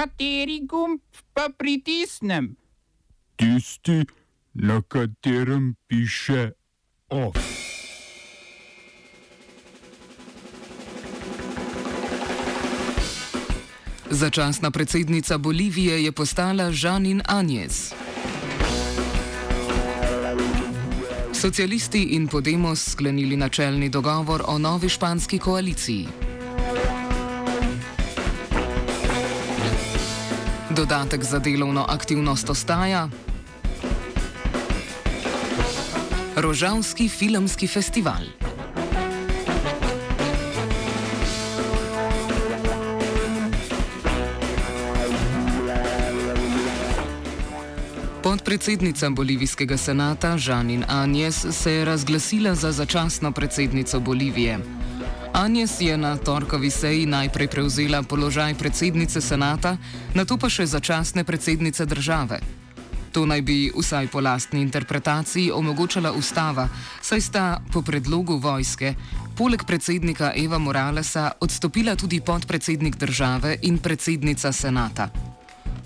Kateri gumb pa pritisnem? Tisti, na katerem piše OF. Začasna predsednica Bolivije je postala Žanin Anjes. Socialisti in Podemos sklenili načelni dogovor o novi španski koaliciji. Dodatek za delovno aktivnost ostaja. Rožavski filmski festival. Podpredsednica Bolivijskega senata Žanin Anjes se je razglasila za začasno predsednico Bolivije. Anjes je na torkovi seji najprej prevzela položaj predsednice senata, nato pa še začasne predsednice države. To naj bi, vsaj po lastni interpretaciji, omogočala ustava, saj sta po predlogu vojske, poleg predsednika Eva Moralesa, odstopila tudi podpredsednik države in predsednica senata.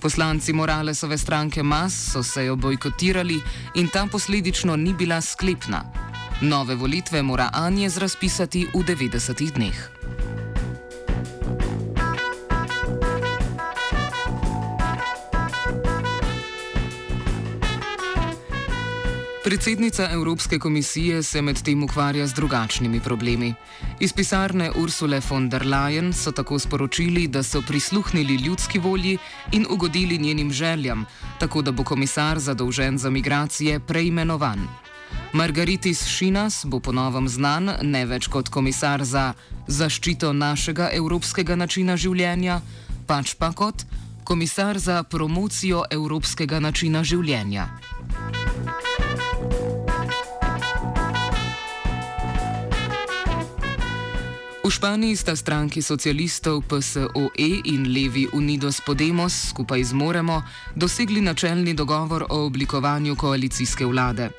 Poslanci Moralesove stranke MAS so se jo bojkotirali in ta posledično ni bila sklepna. Nove volitve mora Anjez razpisati v 90 dneh. Predsednica Evropske komisije se medtem ukvarja z drugačnimi problemi. Iz pisarne Ursule von der Leyen so tako sporočili, da so prisluhnili ljudski volji in ugodili njenim željam, tako da bo komisar zadolžen za migracije preimenovan. Margaritis Šinas bo ponovem znan ne več kot komisar za zaščito našega evropskega načina življenja, pač pa kot komisar za promocijo evropskega načina življenja. V Španiji sta stranki socialistov PSOE in levi Unidos Podemos skupaj z Moremo dosegli načelni dogovor o oblikovanju koalicijske vlade.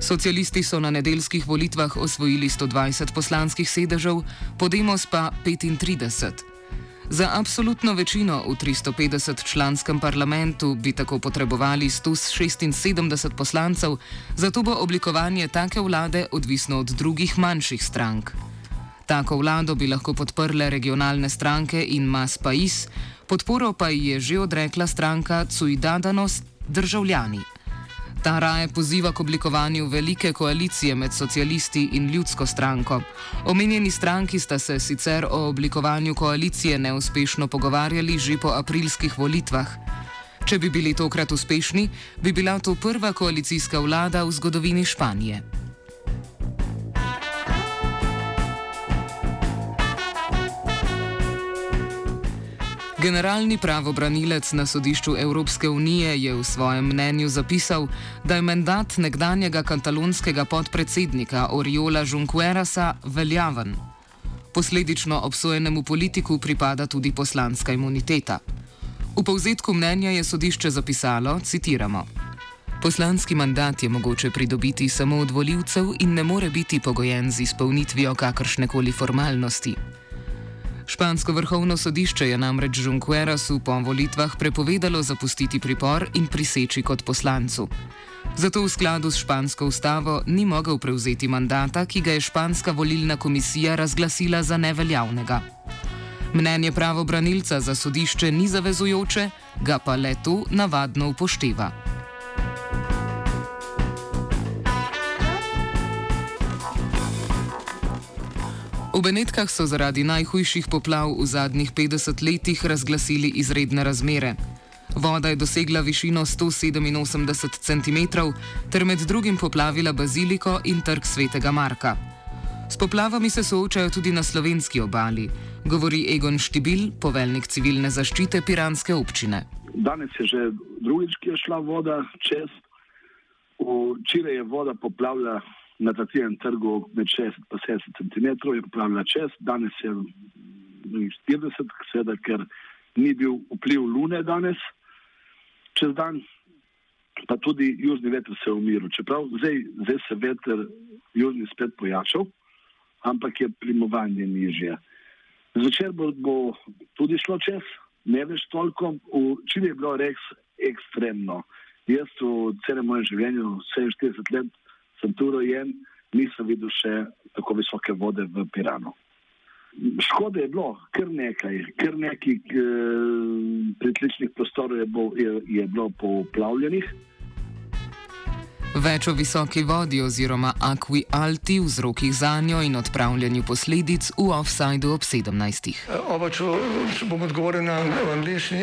Socialisti so na nedeljskih volitvah osvojili 120 poslanskih sedežev, Podemos pa 35. Za absolutno večino v 350 članskem parlamentu bi tako potrebovali 176 poslancev, zato bo oblikovanje take vlade odvisno od drugih manjših strank. Tako vlado bi lahko podprle regionalne stranke in Mas Pais, podporo pa ji je že odrekla stranka Cuidadanos državljani. Ta raje poziva k oblikovanju velike koalicije med socialisti in ljudsko stranko. Omenjeni stranki sta se sicer o oblikovanju koalicije neuspešno pogovarjali že po aprilskih volitvah. Če bi bili tokrat uspešni, bi bila to prva koalicijska vlada v zgodovini Španije. Generalni pravobranilec na sodišču Evropske unije je v svojem mnenju zapisal, da je mandat nekdanjega katalonskega podpredsednika Oriola Junquerasa veljaven. Posledično obsojenemu politiku pripada tudi poslanska imuniteta. V povzetku mnenja je sodišče zapisalo: citiramo. Poslanski mandat je mogoče pridobiti samo od voljivcev in ne more biti pogojen z izpolnitvijo kakršne koli formalnosti. Špansko vrhovno sodišče je namreč Junquerasu po volitvah prepovedalo zapustiti pripor in priseči kot poslancu. Zato v skladu s špansko ustavo ni mogel prevzeti mandata, ki ga je španska volilna komisija razglasila za neveljavnega. Mnenje pravobranilca za sodišče ni zavezujoče, ga pa le to navadno upošteva. V Benetkah so zaradi najhujših poplav v zadnjih 50 letih razglasili izredne razmere. Voda je dosegla višino 187 cm ter med drugim poplavila baziliko in trg svetega Marka. S poplavami se soočajo tudi na slovenski obali, govori Egon Štibil, poveljnik civilne zaščite Piranske občine. Danes je že drugič, ki je šla voda čez. Včeraj je voda poplavila na takem trgu med 60 in 70 cm, je poplavila čez, danes je 40, seveda, ker ni bil vpliv lune danes, čez dan, pa tudi južni veter se je umiril. Čeprav zdaj, zdaj se veter južni spet pojačal, ampak je plimovanje nižje. Zvečer bo, bo tudi šlo čez, ne veš toliko. Včeraj je bilo res ekstremno. Jaz v celem mojem življenju, 47 let, sem tu rojen, nisem videl še tako visoke vode v Piranu. Škode je bilo kar nekaj, kar nekaj eh, pritličnih prostorov je, bo, je, je bilo poplavljenih. Več o visoki vodi oziroma akvi alti, vzrokih za njo in odpravljanju posledic v offsajdu ob 17. Oba, če, če bom odgovoril na angliški.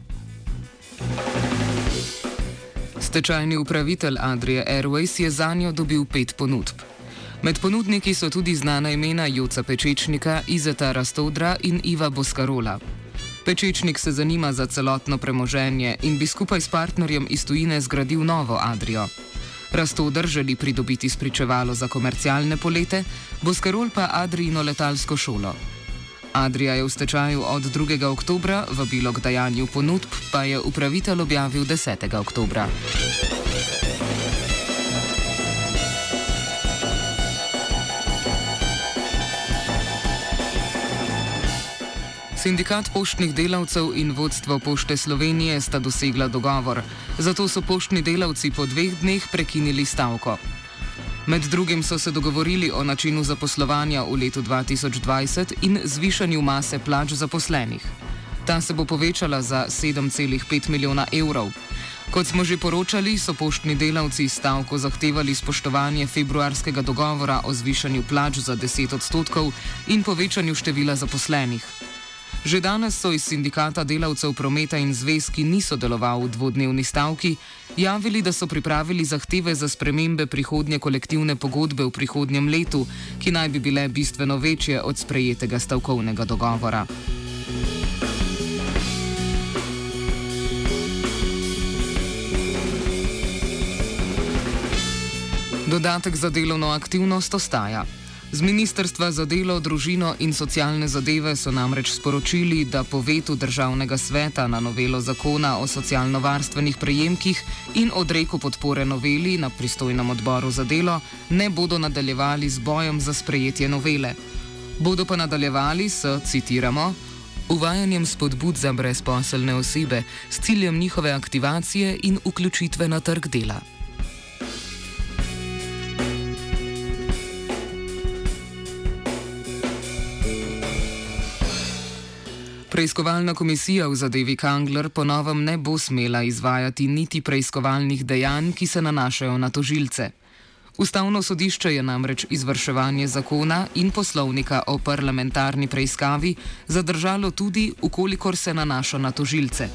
Stečajni upravitelj Adria Airways je za njo dobil pet ponudb. Med ponudniki so tudi znana imena Joca Pečečnika, Izeta Rastodra in Iva Boskarola. Pečečnik se zanima za celotno premoženje in bi skupaj s partnerjem iz tujine zgradil novo Adrio. Rastodr želi pridobiti spričevalo za komercialne polete, Boskarol pa Adriino letalsko šolo. Adrija je v stečaju od 2. oktobra, vabilo k dajanju ponudb pa je upravitelj objavil 10. oktobra. Sindikat poštnih delavcev in vodstvo Pošte Slovenije sta dosegla dogovor, zato so poštni delavci po dveh dneh prekinili stavko. Med drugim so se dogovorili o načinu zaposlovanja v letu 2020 in zvišanju mase plač zaposlenih. Ta se bo povečala za 7,5 milijona evrov. Kot smo že poročali, so poštni delavci stavko zahtevali spoštovanje februarskega dogovora o zvišanju plač za 10 odstotkov in povečanju števila zaposlenih. Že danes so iz sindikata delavcev prometa in zvez, ki niso delovali v dvodnevni stavki, javili, da so pripravili zahteve za spremembe prihodnje kolektivne pogodbe v prihodnjem letu, ki naj bi bile bistveno večje od sprejetega stavkovnega dogovora. Dodatek za delovno aktivnost ostaja. Z Ministrstva za delo, družino in socialne zadeve so namreč sporočili, da po vetu državnega sveta na novelo zakona o socialno-varstvenih prejemkih in odreku podpore noveli na pristojnem odboru za delo ne bodo nadaljevali z bojem za sprejetje novele. Bodo pa nadaljevali s, citiramo, uvajanjem spodbud za brezposelne osebe s ciljem njihove aktivacije in vključitve na trg dela. Preiskovalna komisija v zadevi Kangler ponovem ne bo smela izvajati niti preiskovalnih dejanj, ki se nanašajo na tožilce. Ustavno sodišče je namreč izvrševanje zakona in poslovnika o parlamentarni preiskavi zadržalo tudi, ukolikor se nanaša na tožilce.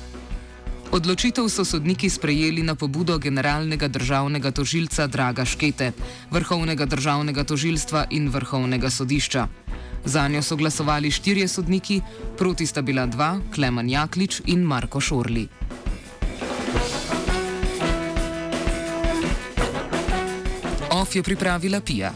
Odločitev so sodniki sprejeli na pobudo generalnega državnega tožilca Draga Škete, vrhovnega državnega tožilstva in vrhovnega sodišča. Za njo so glasovali štirje sodniki, proti sta bila dva, Klemen Jaklič in Marko Šorli. OF je pripravila Pija.